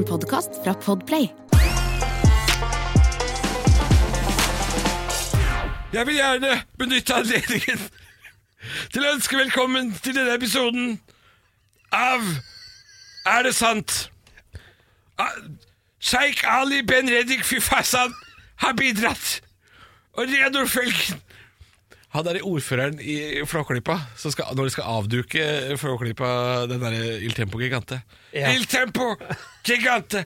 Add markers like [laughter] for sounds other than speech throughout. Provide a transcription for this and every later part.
En podkast fra Podplay. Jeg vil gjerne benytte anledningen til å ønske velkommen til denne episoden av Er det sant? Sjeik Ali Ben Reddik Fyfasan har bidratt. Og Reodor Felgen Han er ordføreren i Flåklypa, når de skal avduke Flåklypa, den derre Il Tempo Gigante. Ja. Il Tempo Gigante!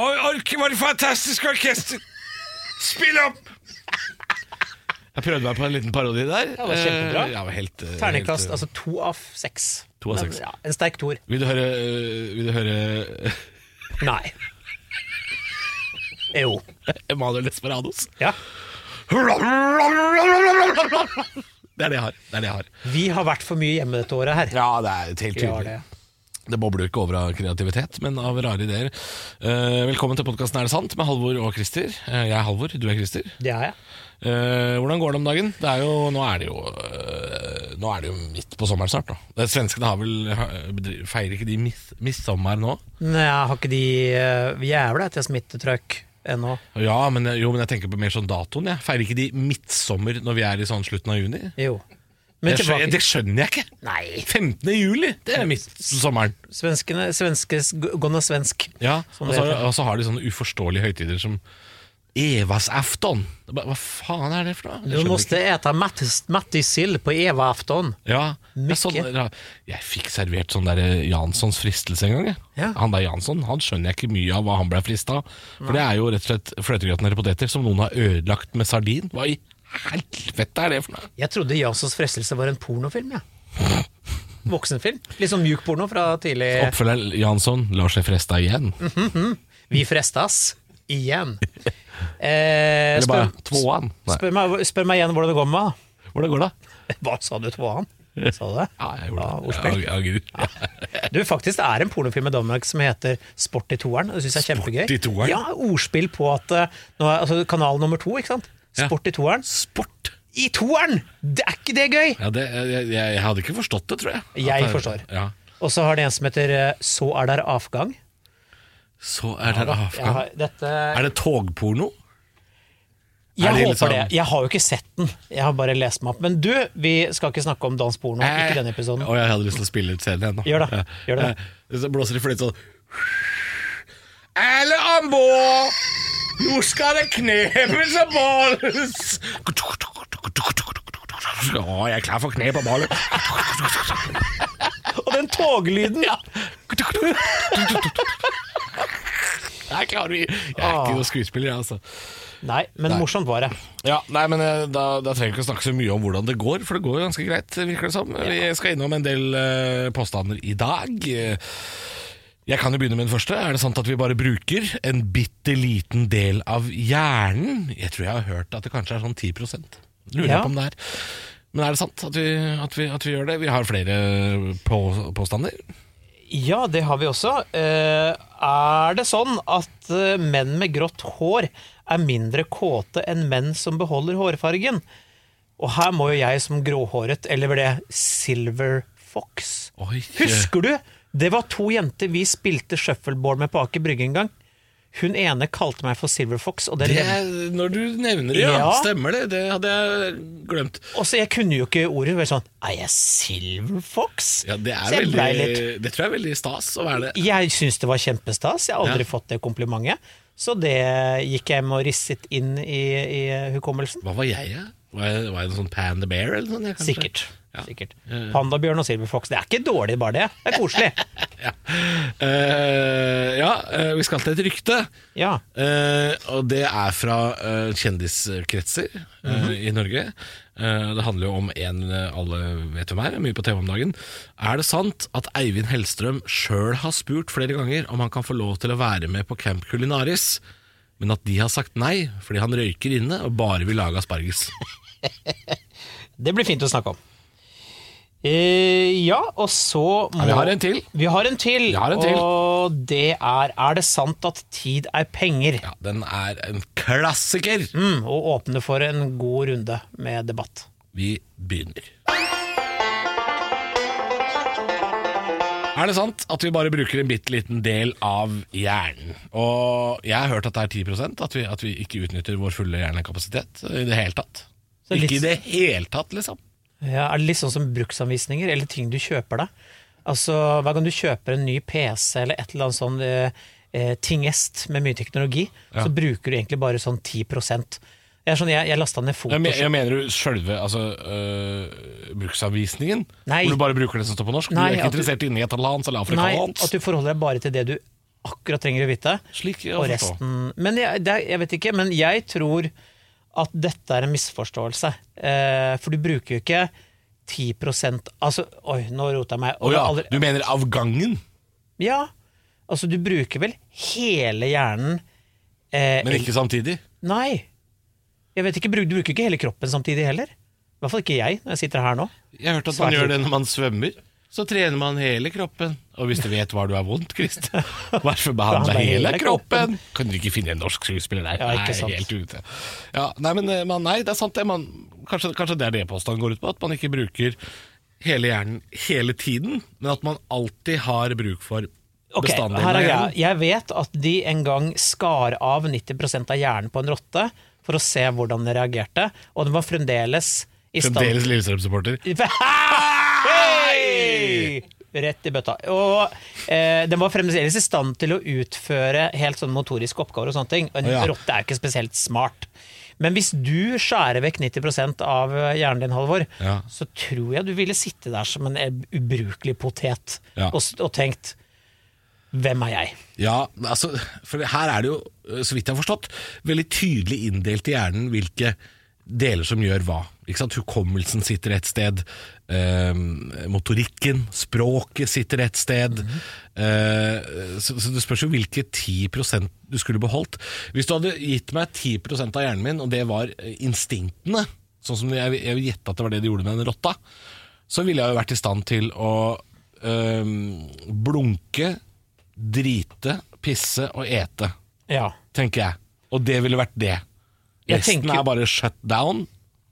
Oi, orke, var det fantastisk orkester! Spill opp! Jeg prøvde meg på en liten parodi der. Det var kjempebra. Eh, var helt, Ternekast, helt, eh, altså to av seks. To av seks. Ja, en sterk toer. Vil du høre, eh, vil du høre Nei. [laughs] Jo. Emanuel Desperados? Ja. Det er det jeg har. Det er det jeg har. Vi har vært for mye hjemme dette året her. Ja, det er helt tydelig. det. Det bobler ikke over av kreativitet, men av rare ideer. Uh, velkommen til podkasten Er det sant? med Halvor og Christer. Uh, jeg er Halvor, du er Christer. Det er jeg. Uh, hvordan går det om dagen? Det er jo, nå, er det jo, nå er det jo midt på sommeren snart. Da. Svenskene har vel, feirer ikke de mis, midtsommer nå? Nei, har ikke de uh, jævla til smittetrykk ennå? Ja, men, jo, men jeg tenker på mer sånn datoen. Jeg. Feirer ikke de midtsommer når vi er i sånn slutten av juni? Jo. Men Det skjønner, det skjønner jeg ikke! Nei. 15. juli, det er midtsommeren. Svenskene, svenskes gonna svensk. Ja, og så, har de sånne uforståelige høytider som Evasafton. Afton Hva faen er det for noe? Du måtte måste äta mattis, mattissill på Eva-afton. ja, er sånn, ja, Jeg fikk servert sånn der Janssons fristelse en gang. Jeg. Ja. Han der Jansson han skjønner jeg ikke mye av hva han ble frista av. For det er jo rett og slett fløtegrøtene poteter som noen har ødelagt med sardin. Hva i helvete er det for noe? Jeg trodde Janssons fristelse var en pornofilm, jeg. Voksenfilm. Litt sånn mjuk porno fra tidlig Oppfølger Jansson lar seg fresta igjen. Vi frestas igjen. Eh, Eller bare spør, tvåan. Nei. spør, meg, spør meg igjen hvordan det går med meg. Hvordan går det? Hva sa du, tvåan? Sa du det? Ja, jeg gjorde det. ordspill. Ja, Gud. Du, faktisk det er en pornofilm i Danmark som heter Sport i toeren. Det syns jeg er kjempegøy. Sport i toeren? Ja, ordspill på at eh, nå er, altså, Kanal nummer to, ikke sant? Ja. Sport i toeren. Sport. I toeren! Det er ikke det gøy! Ja, det, jeg, jeg, jeg hadde ikke forstått det, tror jeg. Jeg At det- forstår. Ja. Og så har det en som heter eh, Så er der avgang. Så er det Jeg avgang. har, dette, Er det togporno? Jeg er det håper liksom- det. Jeg har jo ikke sett den. Jeg har bare lest meg opp. Men du, vi skal ikke snakke om dansk porno. Ikke denne episoden. Og jeg hadde lyst til å spille ut scenen igjen. nå. Gjør det, gjør det. Så blåser de fløyte sånn Alle om bord! Nå skal det knepes og bolles! Å, jeg er klar for knep og boller. Og den toglyden! Jeg klarer. Jeg er ikke noen skuespiller, jeg, altså. Nei, men morsomt var det. Ja, nei, men eh, da, da trenger vi ikke å snakke så mye om hvordan det går, for det går jo ganske greit, virker det som. Vi skal innom en del uh, påstander i dag. Jeg kan jo begynne med den første. Er det sant at vi bare bruker en bitte liten del av hjernen? Jeg tror jeg har hørt at det kanskje er sånn 10 Lurer Ja. på om det er. Men er det sant at vi, at vi, at vi gjør det? Vi har flere på, påstander. Ja, det har vi også. Eh, er det sånn at menn med grått hår er mindre kåte enn menn som beholder hårfargen? Og her må jo jeg som gråhåret, eller var det Silver Fox Oi, Husker du? Det var to jenter vi spilte shuffleboard med på Aker Brygge en gang. Hun ene kalte meg for Silver Fox, det det er, Når du nevner det, ja. Ja. Stemmer det. Det hadde jeg glemt. og så jeg kunne jo ikke ordet. Vel sånn Er jeg Silver Fox? Ja, det, er jeg veldig, det tror jeg er veldig stas å være det. Jeg syns det var kjempestas. Jeg har aldri Ja. fått det komplimentet. Så det gikk jeg med og risset inn i, i hukommelsen. Hva var jeg, ja? Var jeg, var jeg en sånn Panda Bear eller sånt? Sikkert. Ja. Sikkert. Pandabjørn og silverfox, Det er ikke dårlig, bare det. Det er koselig. [laughs] Ja, Uh, ja eh, vi skal til et rykte. Ja. Uh, og det er fra kjendiskretser -hmm. i Norge. Det handler jo om en alle vet hvem er, mye på TV om dagen. Er det sant at Eivind Hellstrøm sjøl har spurt flere ganger om han kan få lov til å være med på Camp Culinaris, men at de har sagt nei fordi han røyker inne og bare vil lage asparges? [laughs] Det blir fint å snakke om. Eh, ja, og så må Ja, vi har en til. Vi har en til, Vi har en til. og det er Er det sant at tid er penger? Ja, Den er en klassiker. Mm, og åpne for en god runde med debatt. Vi begynner. Er det sant at vi bare bruker en bitte liten del av hjernen? Og jeg har hørt at det er 10% at vi, at vi ikke utnytter vår fulle hjernekapasitet i det hele tatt. Litt- Ikke i det hele tatt, liksom. Ja, er det litt sånn som bruksanvisninger, eller ting du kjøper deg? Altså, Hver gang du kjøper en ny PC eller et eller annet sånn eh, eh, tingest med mye teknologi, Ja. så bruker du egentlig bare sånn 10% Jeg, sånn, jeg, jeg lasta ned Jeg, men, jeg mener du sjølve altså, øh, bruksanvisningen? Nei. Hvor du bare bruker det som står på norsk? Nei, du er ikke interessert i nederlandsk eller Nei, at du forholder deg bare til det du akkurat trenger å vite. Slik Og resten Men jeg, det, jeg vet ikke, men jeg tror at dette er en misforståelse. Eh, for du bruker jo ikke 10 Altså, oi, nå roter jeg meg. Oh, ja, du mener av gangen? Ja, altså du bruker vel hele hjernen eh, men ikke samtidig? Nei. Jeg vet ikke, Du bruker ikke hele kroppen samtidig heller. I hvert fall ikke jeg, når jeg sitter her nå. Jeg har hørt at man gjør det når man svømmer. Så trener man hele kroppen. Og hvis du vet hva du har vondt, Krist hvorfor behandle hele kroppen? Kan du ikke finne en norsk skuespiller der? Ja, ikke Nei, helt ute. Ja, nei, men eh, man, nei, det er sant det. Man, kanskje, kanskje det er det påstanden går ut på? At man ikke bruker hele hjernen hele tiden, men at man alltid har bruk for Ok, bestanddelen her er hjernen. Jeg vet at de en gang skar av 90% av hjernen på en rotte for å se hvordan den reagerte, og den var fremdeles i stand Fremdeles Lillestrøm-supporter. [laughs] Rett i bøtta. Og eh, den var fremdeles i stand til å utføre helt sånn motoriske oppgaver og sånne ting. Og en ja. rotte er jo ikke spesielt smart. Men hvis du skjærer vekk 90% av hjernen din, Halvor, Ja. så tror jeg du ville sitte der som en eh, ubrukelig potet Ja. og, og tenkt Hvem er jeg? Ja, altså, for her er det jo, så vidt jeg har forstått, veldig tydelig inndelt i hjernen hvilke deler som gjør hva. Ikke sant? Hukommelsen sitter et sted, eh, motorikken, språket sitter et sted. Eh, så, så det spørs jo hvilke 10% du skulle beholdt. Hvis du hadde gitt meg 10 av hjernen min, og det var eh, instinktene, sånn som jeg, jeg gjette at det var det de gjorde med den rotta, så ville jeg jo vært i stand til å eh, blunke, drite, pisse og ete Ja. tenker jeg. Og det ville vært det. Resten tenker- er bare shut down.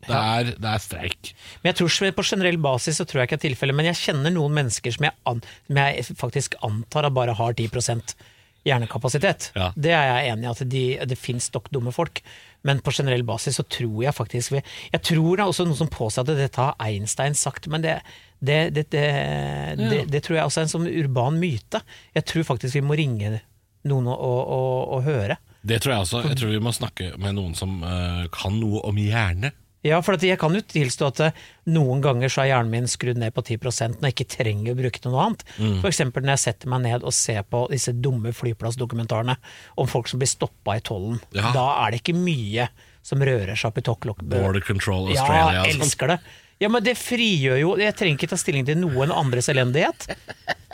Det er, det er streik. Men jeg tror På generell basis så tror jeg ikke det er tilfellet, men jeg kjenner noen mennesker som jeg, an, som jeg faktisk antar at bare har 10 hjernekapasitet. Ja. Det er jeg enig i, at de, det finnes stokk dumme folk. Men på generell basis så tror jeg faktisk vi Jeg tror det er også noen som påstår at dette har Einstein sagt, men det, det, det, det, det, det tror jeg også er en sånn urban myte. Jeg tror faktisk vi må ringe noen og, og, og, og høre. Det tror jeg også. Jeg tror vi må snakke med noen som uh, kan noe om hjerne. Ja, for at jeg kan jo tilstå at eh, noen ganger så er hjernen min skrudd ned på 10% når jeg ikke trenger å bruke noe annet. Mm. Eksempel når jeg setter meg ned og ser på disse dumme flyplassdokumentarene om folk som blir stoppa i tollen. Ja. Da er det ikke mye som rører seg opp i tokklokket. Border Control Australia. Ja, jeg sånn. elsker det. Ja, men det frigjør jo Jeg trenger ikke ta stilling til noen andres elendighet.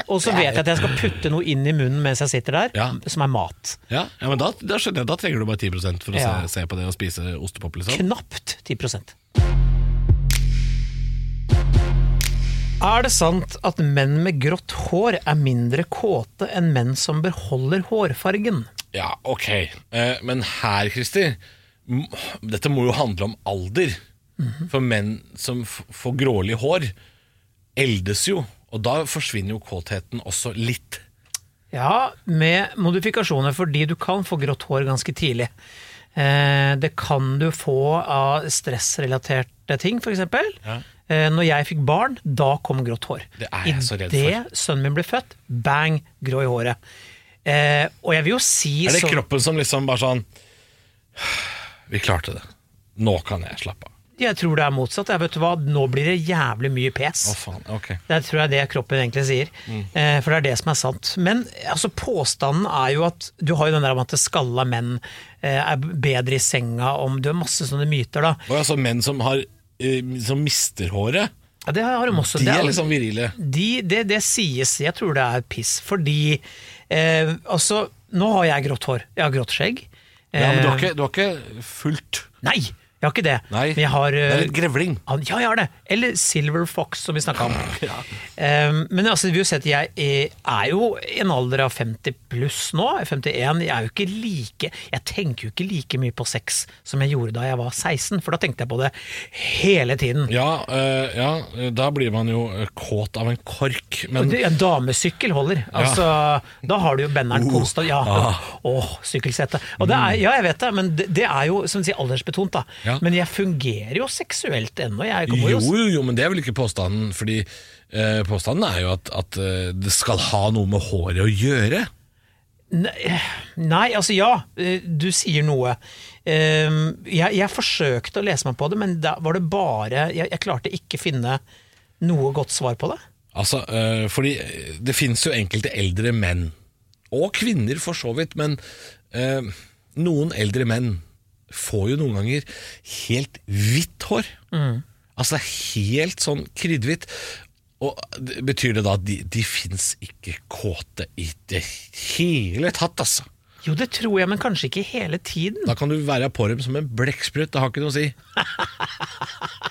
Og så vet jeg at jeg skal putte noe inn i munnen mens jeg sitter der, Ja. som er mat. Ja, ja, men da, da skjønner jeg, da trenger du bare 10 for å Ja. se, se på det og spise ostepop. Liksom. Knapt 10% Er det sant at menn med grått hår er mindre kåte enn menn som beholder hårfargen? Ja, ok. Eh, men her, Christer, dette må jo handle om alder. For menn som får grålig hår, eldes jo. Og da forsvinner jo kåtheten også litt. Ja, med modifikasjoner, fordi du kan få grått hår ganske tidlig. Eh, det kan du få av stressrelaterte ting, f.eks. Ja. Eh, når jeg fikk barn, da kom grått hår. Det er jeg så redd for. Idet sønnen min ble født, bang, grå i håret. Eh, og jeg vil jo si Er det så- kroppen som liksom bare sånn Vi klarte det. Nå kan jeg slappe av. Jeg tror det er motsatt. Jeg vet du hva, Nå blir det jævlig mye pes. Oh, faen. Okay. Det tror jeg er det kroppen egentlig sier. Eh, for det er det som er sant. Men altså, påstanden er jo at du har jo den der om at skalla menn eh, er bedre i senga om Du har masse sånne myter, da. Og altså menn som, har, eh, som mister håret, Ja, det har de også. de er liksom virile. de, det, det sies, jeg tror det er piss, fordi eh, Altså, nå har jeg grått hår. Jeg har grått skjegg. Ja, men du har Eh, ikke, du har ikke fullt Nei! Jeg har ikke det. Nei, Men jeg har det er eh, litt grevling. han- Ja, jeg har det. Eller Silver Fox, som vi snakka om. [laughs] Um, men altså, vi har sett, jeg er er jo i en alder av 50 pluss nå. Er 51. Jeg er jo ikke like Jeg tenker jo ikke like mye på sex som jeg gjorde da jeg var 16, for da tenkte jeg på det hele tiden. Ja, uh, ja, da blir man jo eh, kåt av en kork. Men det- En damesykkel holder. Altså, Da har du jo benderen konstant. Ja, åh, sykkelsete. Og det er, ja, jeg vet det, men det, det er jo som du sier, aldersbetont. da. Ja. Men jeg fungerer jo seksuelt ennå. Jo jo, jo, men det er vel ikke påstanden. Fordi eh, påstanden er jo at, at eh, det skal ha noe med håret å gjøre. Nei, Nei, altså ja, eh, du sier noe. Um, Jeg, jeg forsøkte å lese meg på det, men da var det bare Jeg, jeg klarte ikke finne noe godt svar på det. Altså, uh, fordi det finnes jo enkelte eldre menn, og kvinner for så vidt, men uh, noen eldre menn får jo noen ganger helt hvitt hår. Altså helt sånn kriddhvitt. Og Betyr det da at de, de fins ikke kåte i det hele tatt, altså? Jo, det tror jeg, men kanskje ikke hele tiden. Da kan du være på dem som en blekksprut, det har ikke noe å si. [laughs]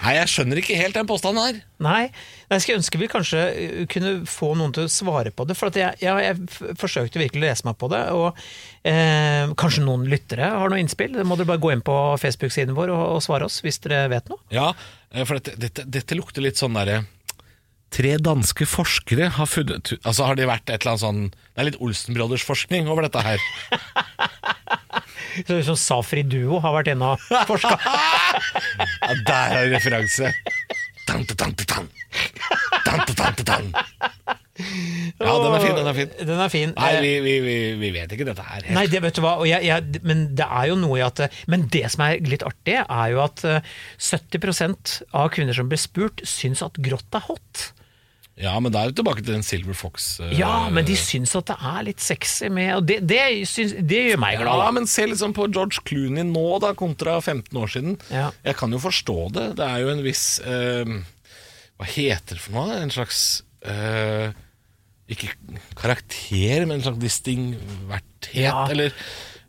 Nei, jeg skjønner ikke helt den påstanden her. Nei, jeg skulle ønske vi kanskje uh, kunne få noen til å svare på det. For at jeg, jeg, jeg forsøkte virkelig å lese meg på det, og eh, kanskje noen lyttere har noe innspill. Da må dere bare gå inn på Facebook-siden vår og, og svare oss hvis dere vet noe. Ja, eh, for dette, dette, dette lukter litt sånn derre Tre danske forskere har funnet Altså har de vært et eller annet sånn Det er litt Olsen Brothers-forskning over dette her. [laughs] [laughs] Så, så Safri Duo har vært inne og forska. [laughs] Ja, der er referanse. Tan, tan, tan, tan. Tan, tan. Ja, den er fin, den er fin. Den er fin. Nei, Eh, vi, vi, vi, vi vet ikke dette her helt. Nei, det vet du hva, og jeg, jeg, men det er jo noe i at Men det som er litt artig, er jo at eh, 70% av kvinner som blir spurt, syns at grått er hot. Ja, men da er vi tilbake til den Silver Fox. Uh, Ja, men de syns at det er litt sexy med Og det, det, syns, det gjør meg glad. Ja, men se liksom på George Clooney nå, da, kontra 15 år siden. Ja. Jeg kan jo forstå det. Det er jo en viss uh, Hva heter det for noe? En slags uh, Ikke karakter, men en slags distingverthet, Ja. eller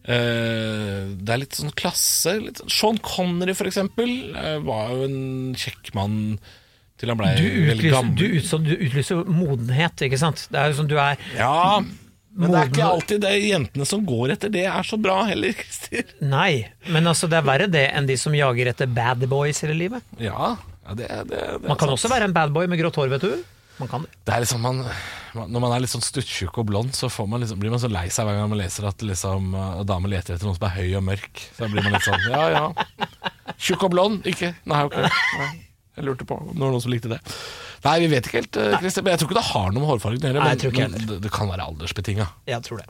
Uh, Det er litt sånn klasse. Litt sånn. Sean Connery, for eksempel, uh, var jo en kjekk mann til han blei Du veldig gammel. du, utlyser, du utlyser modenhet, ikke sant? Det er jo sånn du er Ja, men det er ikke alltid det jentene som går etter det, er så bra heller, [laughs] Christer. Nei, men altså det er verre det enn de som jager etter bad boys hele livet. Ja, ja det, det, det Man kan sant. også være en bad boy med grått hår, vet du. Man kan det. Det er liksom man, Når man er litt sånn stuttjukk og blond, så får man liksom, blir man så lei seg hver gang man leser at liksom, uh, damer leter etter noen som er høy og mørk. Så blir man litt sånn Ja ja. Tjukk og blond? Ikke? Nei, ok. Nei. Jeg lurte på om det var noen som likte det. Nei, vi vet ikke helt, uh, Christer. Men jeg tror ikke det har noe med hårfargen å gjøre. Nei, jeg tror ikke men heller. det, det kan være aldersbetinga. Jeg tror det.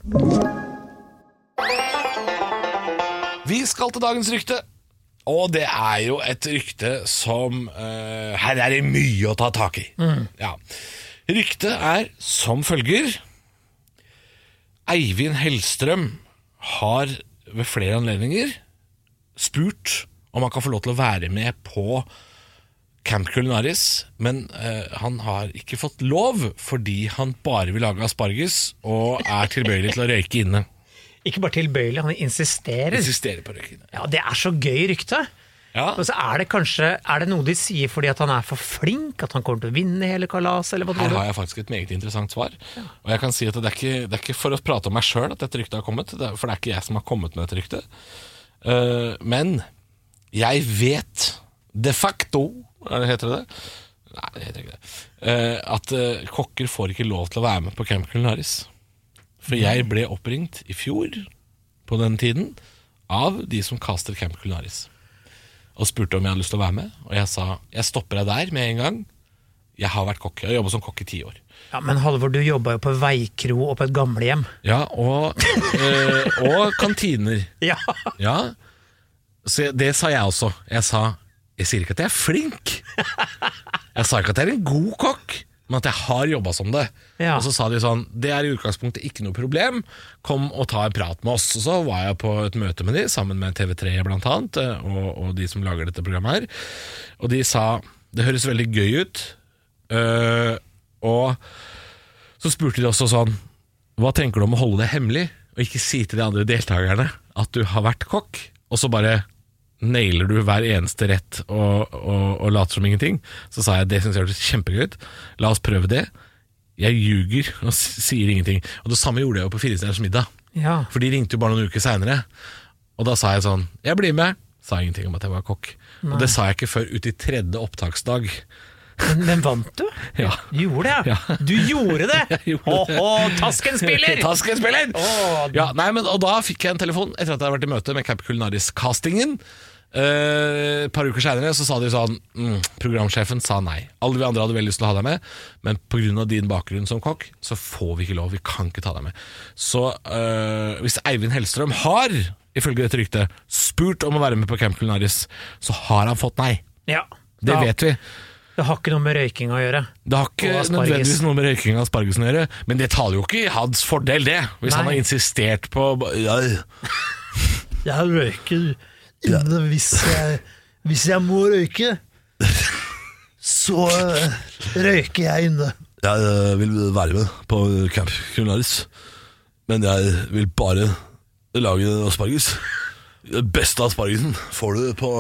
Vi skal til dagens rykte. Og det er jo et rykte som eh, Her er det mye å ta tak i. Ja. Ryktet er som følger Eivind Hellstrøm har ved flere anledninger spurt om han kan få lov til å være med på Camp Culinaris, men eh, han har ikke fått lov fordi han bare vil lage asparges og er tilbøyelig til å røyke inne. Ikke bare tilbøyelig, han insisterer. Insisterer på å røyke inne. Ja, Det er så gøy rykte. Ja. Og så er det kanskje Er det noe de sier fordi at han er for flink? At han kommer til å vinne hele kalaset? Her har jeg faktisk et meget interessant svar. Og jeg kan si at det er ikke, det er ikke for å prate om meg sjøl at dette ryktet har kommet, for det er ikke jeg som har kommet med dette ryktet. Uh, men jeg vet de facto Heter det det? Nei, det heter ikke det. Eh, at eh, kokker får ikke lov til å være med på Camp Culinaris. For jeg ble oppringt i fjor, på den tiden, av de som caster Camp Culinaris. Og spurte om jeg hadde lyst til å være med. Og jeg sa jeg stopper deg der med en gang. Jeg har vært kokk. Jeg har jobbet som kokk i ti år. Ja, Men Halvor, du jobba jo på veikro og på et gamlehjem. Ja, og, eh, og kantiner. [laughs] Ja. Ja, så det sa jeg også. Jeg sa Jeg sier ikke at jeg er flink. Jeg sa ikke at jeg er en god kokk, men at jeg har jobba som det. Ja. Og så sa de sånn Det er i utgangspunktet ikke noe problem. Kom og ta en prat med oss. Og så var jeg på et møte med de, sammen med TV3 blant annet, eh, og, og de som lager dette programmet her. Og de sa det høres veldig gøy ut. Uh, og så spurte de også sånn Hva tenker du om å holde det hemmelig, og ikke si til de andre deltakerne at du har vært kokk? Og så bare nailer du hver eneste rett og, og, og later som ingenting. Så sa jeg det syns jeg hørtes kjempegøy ut. La oss prøve det. Jeg ljuger og sier ingenting. Og det samme gjorde jeg jo på Firestjerners middag. Ja. For de ringte jo bare noen uker seinere. Og da sa jeg sånn Jeg blir med. Sa ingenting om at jeg var kokk. Og det sa jeg ikke før ut i tredje opptaksdag. Men, men vant du? [laughs] Ja. Du gjorde det? [laughs] Ja. Du gjorde det! Gjorde tasken spiller! [laughs] Tasken spiller! Oh. Ja, nei, men, og da fikk jeg en telefon etter at jeg hadde vært i møte med Camp Culinaris-castingen. Eh, Et par uker senere så sa de sånn mm, Programsjefen sa nei. Alle vi andre hadde veldig lyst til å ha deg med, men pga. din bakgrunn som kokk, så får vi ikke lov. Vi kan ikke ta deg med. Så eh, hvis Eivind Hellstrøm har, ifølge dette ryktet, spurt om å være med på Camp Culinaris, så har han fått nei. Ja. Det vet vi. Det har ikke noe med røyking å gjøre. Det har ikke nødvendigvis noe med røyking av aspargesen å gjøre, men det taler jo ikke i hans fordel, det. Hvis han har insistert på ja, [laughs] Jeg røyker hvis jeg, hvis jeg må røyke. Så røyker jeg inne. Jeg eh, vil være med på Camp Culinaris, men jeg vil bare lage asparges. Den beste aspargesen får du på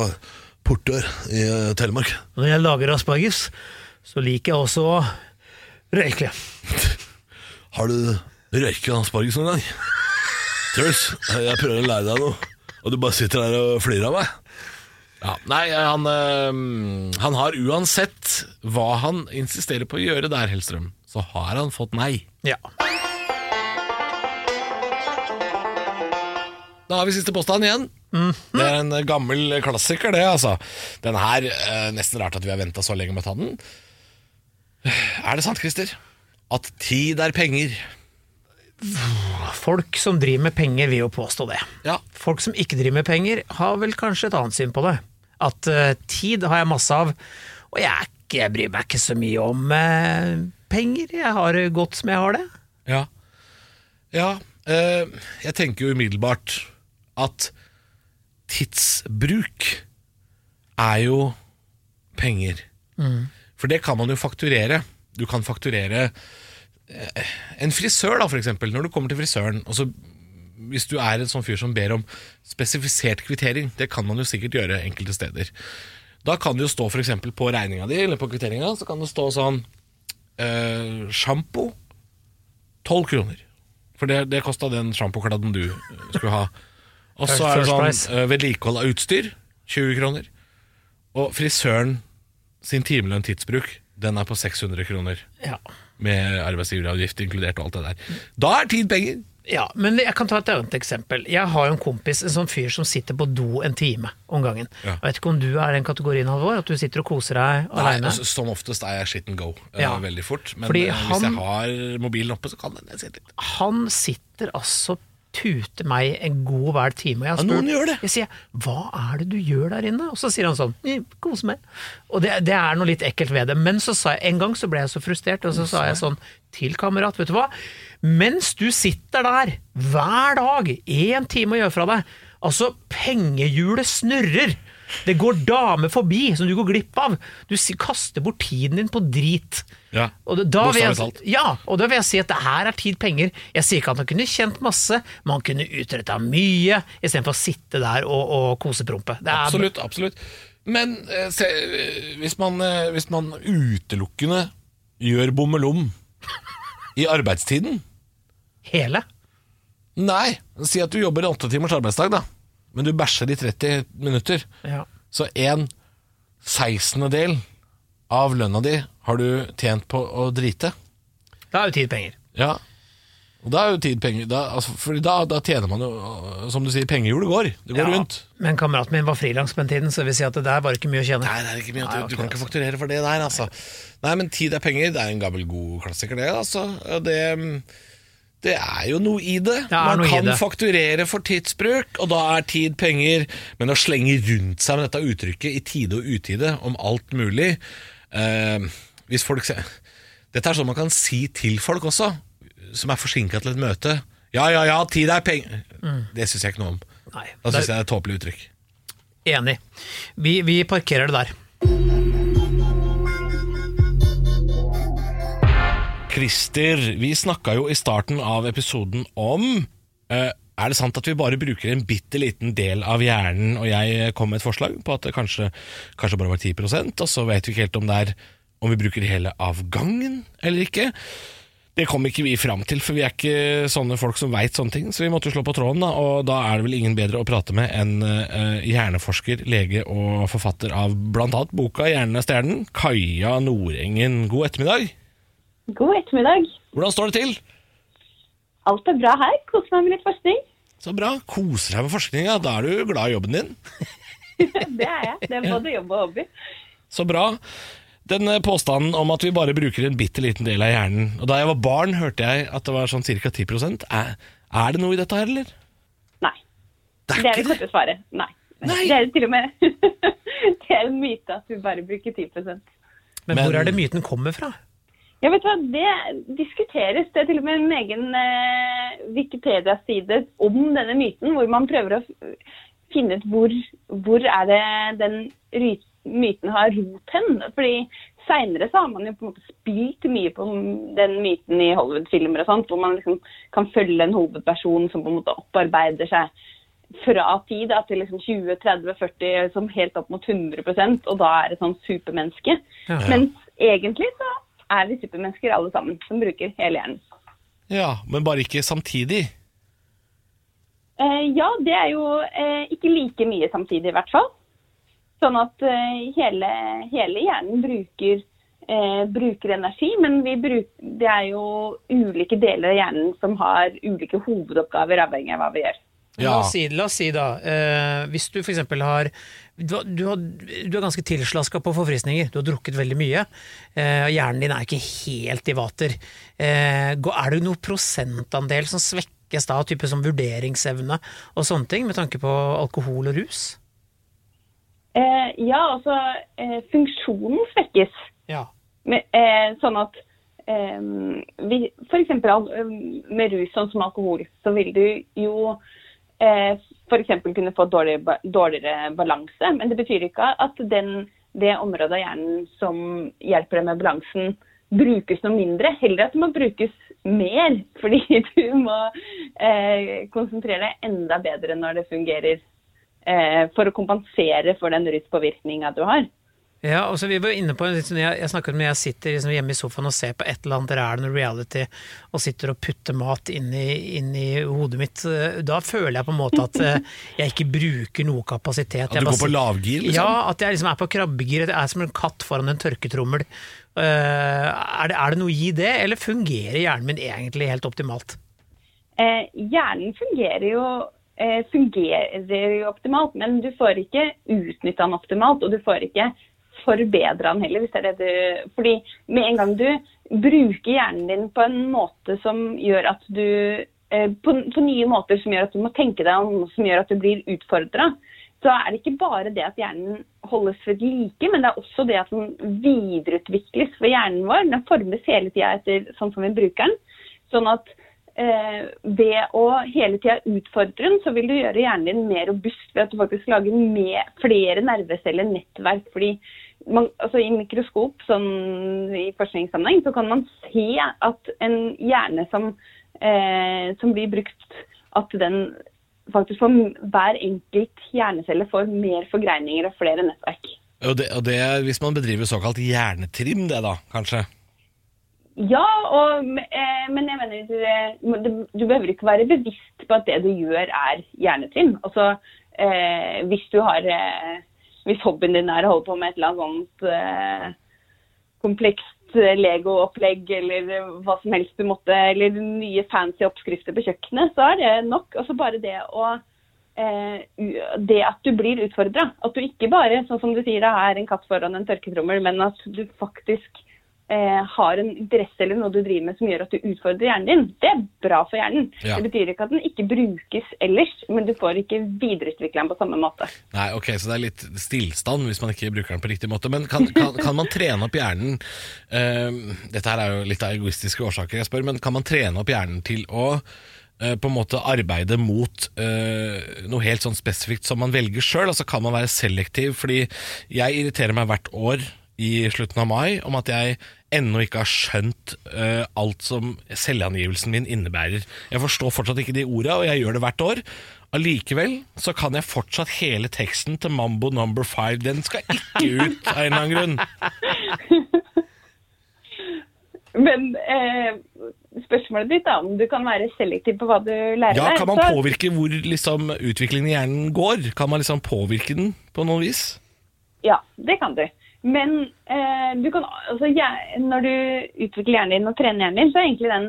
Portør i eh, Telemark. Når jeg lager asparges, så liker jeg også å røyke. Har du røyket asparges noen gang? Truls, jeg prøver å lære deg noe, og du bare sitter der og flirer av meg. Ja, nei, han, øh, han har uansett hva han insisterer på å gjøre der, Hellstrøm, så har han fått nei. Ja. Da har vi siste påstand igjen. Det er en gammel klassiker, det, altså. Den her, øh, nesten rart at vi har venta så lenge med å ta den. Er det sant, Christer? At tid er penger? Folk som driver med penger, vil jo påstå det. Ja. Folk som ikke driver med penger, har vel kanskje et annet syn på det. At uh, tid har jeg masse av, og jeg, er ikke, jeg bryr meg ikke så mye om uh, penger. Jeg har det godt som jeg har det. Ja, ja uh, jeg tenker jo umiddelbart at tidsbruk er jo penger. For det kan man jo fakturere. Du kan fakturere en frisør, da, for eksempel. Når du kommer til frisøren, og så hvis du er en sånn fyr som ber om spesifisert kvittering, det kan man jo sikkert gjøre enkelte steder. Da kan det jo stå for eksempel på regninga di, eller på kvitteringa, så kan det stå sånn eh, Sjampo 12 kroner. For det, det kosta den sjampokladden du eh, skulle ha. Og så [laughs] er det sånn eh, vedlikehold av utstyr 20 kroner. Og frisøren sin timelønn tidsbruk, den er på 600 kroner. Ja. Med arbeidsgiveravgift inkludert og alt det der. Da er tid penger! Ja, men jeg kan ta et annet eksempel. Jeg har jo en kompis, en sånn fyr som sitter på do en time om gangen. Ja. Jeg vet ikke om du er den kategorien, Halvor? At du sitter og koser deg aleine? altså, Som oftest er jeg shit and go eh, Ja. veldig fort. Men Fordi eh, hvis han- jeg har mobilen oppe, så kan den jeg sitte litt. Han sitter altså tuter meg en god hver time. Og jeg, har Ja, noen gjør det. jeg sier 'hva er det du gjør der inne?' Og så sier han sånn 'Mm, 'kose meg'. Og det, det er noe litt ekkelt ved det. Men så sa jeg, en gang så ble jeg så frustrert, og så sa jeg sånn til kamerat, vet du hva. Mens du sitter der hver dag, én time å gjøre fra deg, altså pengehjulet snurrer. Det går damer forbi som du går glipp av. Du kaster bort tiden din på drit. Ja, Og da vil jeg, ja, og da vil jeg si at det her er tid penger. Jeg sier ikke at han kunne kjent masse, men han kunne utretta mye, istedenfor å sitte der og, og koseprompe. Absolutt, absolutt. Men eh, se, eh, hvis, man, eh, hvis man utelukkende gjør bommelom i arbeidstiden Hele. Nei, si at du jobber en åtte timers arbeidsdag, da. Men du bæsjer i 30 minutter. Ja. Så en sekstendedel av lønna di har du tjent på å drite. Da er jo tid penger. Ja. Og da er jo tid penger. Da, altså, fordi da, da tjener man jo, som du sier, pengehjulet går. Det går Ja, rundt. Men kameraten min var frilans på den tiden, så vil si at det der var ikke mye å tjene. Nei, det er ikke mye. Du, du kan ikke altså. fakturere for det der, altså. Nei, men tid er penger. Det er en gammel, god klassiker, det. altså. Det det, det er jo noe i det. Det Man kan det. fakturere for tidsbruk, og da er tid penger. Men å slenge rundt seg med dette uttrykket i tide og utide om alt mulig eh, Hvis folk ser Dette er sånn man kan si til folk også, som er forsinka til et møte. Ja, ja, ja, tid er penger. Det syns jeg ikke noe om. Nei, Da syns jeg det er et tåpelig uttrykk. enig. Vi, vi parkerer det der. Christer, vi snakka jo i starten av episoden om eh, Er det sant at vi bare bruker en bitte liten del av hjernen, og jeg kom med et forslag på at det kanskje, kanskje bare var 10 og så vet vi ikke helt om det er om vi bruker hele avgangen eller ikke. Det kom ikke vi fram til, for vi er ikke sånne folk som veit sånne ting. Så vi måtte slå på tråden, da, og da er det vel ingen bedre å prate med enn uh, hjerneforsker, lege og forfatter av annet boka 'Hjernen er stjernen', Kaja Nordengen. God ettermiddag. God ettermiddag. Hvordan står det til? Alt er bra her. Koser meg med litt forskning. Så bra. Koser deg med forskninga. Da er du glad i jobben din. [laughs] Det er jeg. Det er både jobb og hobby. Så bra. Den eh, påstanden om at vi bare bruker en bitte liten del av hjernen Og Da jeg var barn, hørte jeg at det var sånn ca. 10 er, er det noe i dette her, eller? Nei. Det er Det er ikke det. korte svaret. Nei. Nei. Det er til og med [laughs] Det er en myte at vi bare bruker 10 Men, Men- hvor er det myten kommer fra? Ja, vet du hva, Det diskuteres. Det er til og med en egen eh, Wikipedia-side om denne myten, hvor man prøver å finne ut hvor, hvor er det den myten har rot hen. Fordi Seinere har man jo på en måte spilt mye på den myten i Hollywood-filmer, og sånt, hvor man liksom kan følge en hovedperson som på en måte opparbeider seg fra tid da, til liksom 20, 30, 40, som helt opp mot 100% og da er det sånn supermenneske. Ja. Mens egentlig så er vi supermennesker alle sammen, som bruker hele hjernen. Ja, men bare ikke samtidig. Eh, ja, det er jo eh, ikke like mye samtidig i hvert fall. Sånn at eh, hele, hele hjernen bruker, eh, bruker energi, men vi bruk, det er jo ulike deler av hjernen som har ulike hovedoppgaver avhengig av hva vi gjør. La, oss si, la oss si da, eh, hvis du f.eks. har du, du, har, du er ganske tilslaska på forfriskninger, du har drukket veldig mye, eh, hjernen din er ikke helt i vater. Eh, er det noe prosentandel som svekkes da, type som vurderingsevne og sånne ting, med tanke på alkohol og rus? Eh, ja, altså eh, funksjonen svekkes. Ja. Men, eh, sånn at eh, F.eks. eh, med rus sånn som alkohol, så vil du jo eh, eksempel kunne få dårligere, dårligere balanse. Men det betyr ikke at den, det området av hjernen som hjelper deg med balansen, brukes noe mindre. Heller at det må brukes mer, [laughs] fordi du må eh, konsentrere deg enda bedre når det fungerer. Eh, for å kompensere for den ruspåvirkninga du har. Ja, og så vi var inne på en sånn, jeg, jeg snakket om jeg sitter liksom hjemme i sofaen og ser på et eller annet, der er det noe reality, og sitter og putter mat inn i, inn i hodet mitt. eh, Da føler jeg på en måte at eh, [laughs] jeg ikke bruker noe kapasitet. At Jeg du bare går på lavgir, liksom? Ja, at jeg liksom er på krabbegir, jeg er som en katt foran en tørketrommel. Uh, er, det, er det noe i det, eller fungerer hjernen min egentlig helt optimalt? Eh, hjernen fungerer jo, eh, fungerer jo optimalt, men du får ikke utnytta den optimalt, og du får ikke forbedra den heller. hvis det er det du... Fordi med en gang du bruker hjernen din på en måte som gjør at du eh, på, på nye måter som gjør at du må tenke deg om, som gjør at du blir utfordra, så er det ikke bare det at hjernen holdes ved like, men det er også det at den videreutvikles. For hjernen vår den formes hele tida etter sånn som vi bruker den. Sånn at eh, ved å hele tida utfordre den, så vil du gjøre hjernen din mer robust ved at du faktisk lager mer, flere nerveceller, nettverk. fordi man, altså I mikroskop sånn i forskningssammenheng så kan man se at en hjerne som, eh, som blir brukt, at den faktisk får hver enkelt hjernecelle får mer forgreininger og flere nettverk. Og det, og det er hvis man bedriver såkalt hjernetrim, det da, kanskje? Ja, og, eh, men jeg mener du, du, du behøver ikke være bevisst på at det du gjør er hjernetrim. Altså, eh, hvis du har eh, Hvis hobbyen din er å holde på med et eller annet sånt eh, komplekst eh, Lego-opplegg eller hva som helst du måtte, eller nye fancy oppskrifter på kjøkkenet, så er det nok. Altså bare det å eh, det at du blir utfordra. At du ikke bare, sånn som du sier, er en katt foran en tørketrommel, men at du faktisk eh, har en interesse eller noe du driver med som gjør at du utfordrer hjernen din. Det er bra for hjernen. Ja. Det betyr ikke at den ikke brukes ellers, men du får ikke videreutvikla den på samme måte. Nei, ok, så det er litt stillstand hvis man ikke bruker den på riktig måte. Men kan, kan, kan man trene opp hjernen eh, Dette her er jo litt av egoistiske årsaker jeg spør, men kan man trene opp hjernen til å eh, på en måte arbeide mot uh, noe helt sånn spesifikt som man velger sjøl? Altså kan man være selektiv? Fordi jeg irriterer meg hvert år i slutten av mai om at jeg ennå ikke har skjønt uh, alt som selvangivelsen min innebærer. Jeg forstår fortsatt ikke de orda, og jeg gjør det hvert år. Allikevel så kan jeg fortsatt hele teksten til Mambo Number Five. Den skal ikke [laughs] ut av en eller annen grunn. Men eh, spørsmålet ditt er om du kan være selektiv på hva du lærer deg. Ja. Kan man så- påvirke hvor liksom, utviklingen i hjernen går? Kan man liksom påvirke den på noe vis? Ja, det kan du. Men eh, du kan, altså, når du utvikler hjernen din og trener hjernen din, så er egentlig den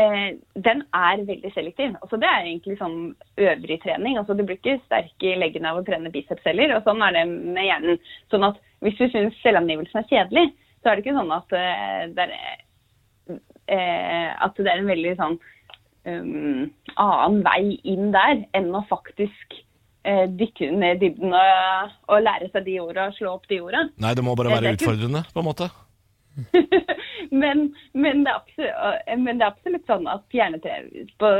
eh, den er veldig selektiv. Altså, det er egentlig sånn øvrig trening. Altså, du blir ikke sterk i leggen av å trene biceps heller. Og sånn er det med hjernen. Sånn at hvis du syns selvangivelsen er kjedelig, så er det ikke sånn at eh, det er eh, at det er en veldig sånn um, annen vei inn der enn å faktisk eh, dykke ned i dybden og, og lære seg de orda og slå opp de orda. Nei, det må bare være utfordrende, på en måte. [laughs] men, men, det er absolutt, men det er absolutt sånn at hjernetrening på,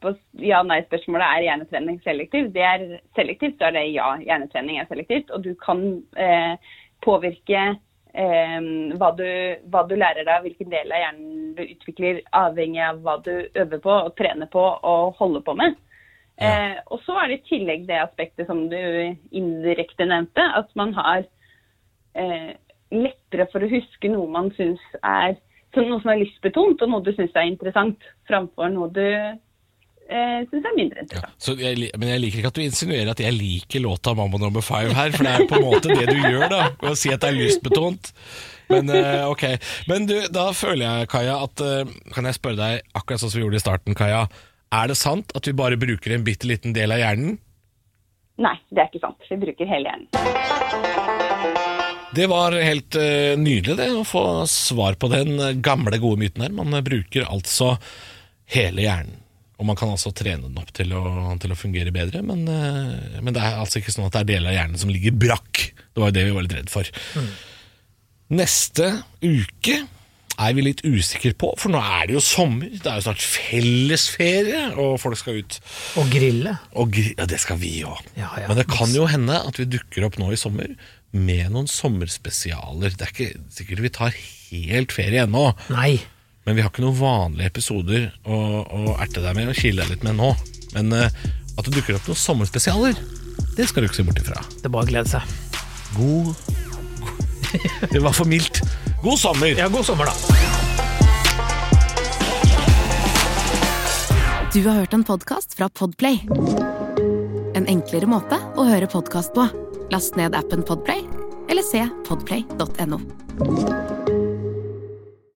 på ja-nei-spørsmålet er hjernetrening selektiv. Det er selektivt, så er det ja, hjernetrening er selektivt. Og du kan eh, påvirke eh, hva, du, hva du lærer deg, hvilken del av hjernen du utvikler, avhengig av hva du øver på og trener på og holder på med. Eh, og så er det i tillegg det aspektet som du indirekte nevnte, at man har eh, lettere for å huske noe man syns er noe som er lystbetont, og noe du syns er interessant, framfor noe du eh, syns er mindre interessant. Så jeg, men jeg liker ikke at du insinuerer at jeg liker låta 'Mamma Number Five her, for det er på en måte det du gjør, da, ved å si at det er lystbetont. Men eh, ok. Men du, da føler jeg, Kaja, at eh, Kan jeg spørre deg, akkurat sånn som vi gjorde i starten, Kaja. Er det sant at vi bare bruker en bitte liten del av hjernen? Nei, det er ikke sant. Vi bruker hele hjernen. Det var helt eh, nydelig det, å få svar på den eh, gamle, gode myten her. Man eh, bruker altså hele hjernen. Og man kan altså trene den opp til å, til å fungere bedre, men, men det er altså ikke sånn at det er deler av hjernen som ligger brakk. Det var jo det vi var litt redd for. Neste uke er vi litt usikre på, for nå er det jo sommer. Det er jo snart fellesferie, og folk skal ut Og grille. og gri ja, det skal vi òg. Ja, ja. Men det kan jo hende at vi dukker opp nå i sommer med noen sommerspesialer. Det er ikke sikkert vi tar helt ferie ennå, Nei. men vi har ikke noen vanlige episoder å, å erte deg med og kile deg litt med nå. Men uh, at det dukker opp noen sommerspesialer, det skal du ikke se bort ifra. Det er bare å glede seg. God [laughs] Det var for mildt. God sommer! Ja, god sommer, da. Du har hørt en podkast fra Podplay. En enklere måte å høre podkast på. Last ned appen Podplay, eller se podplay.no.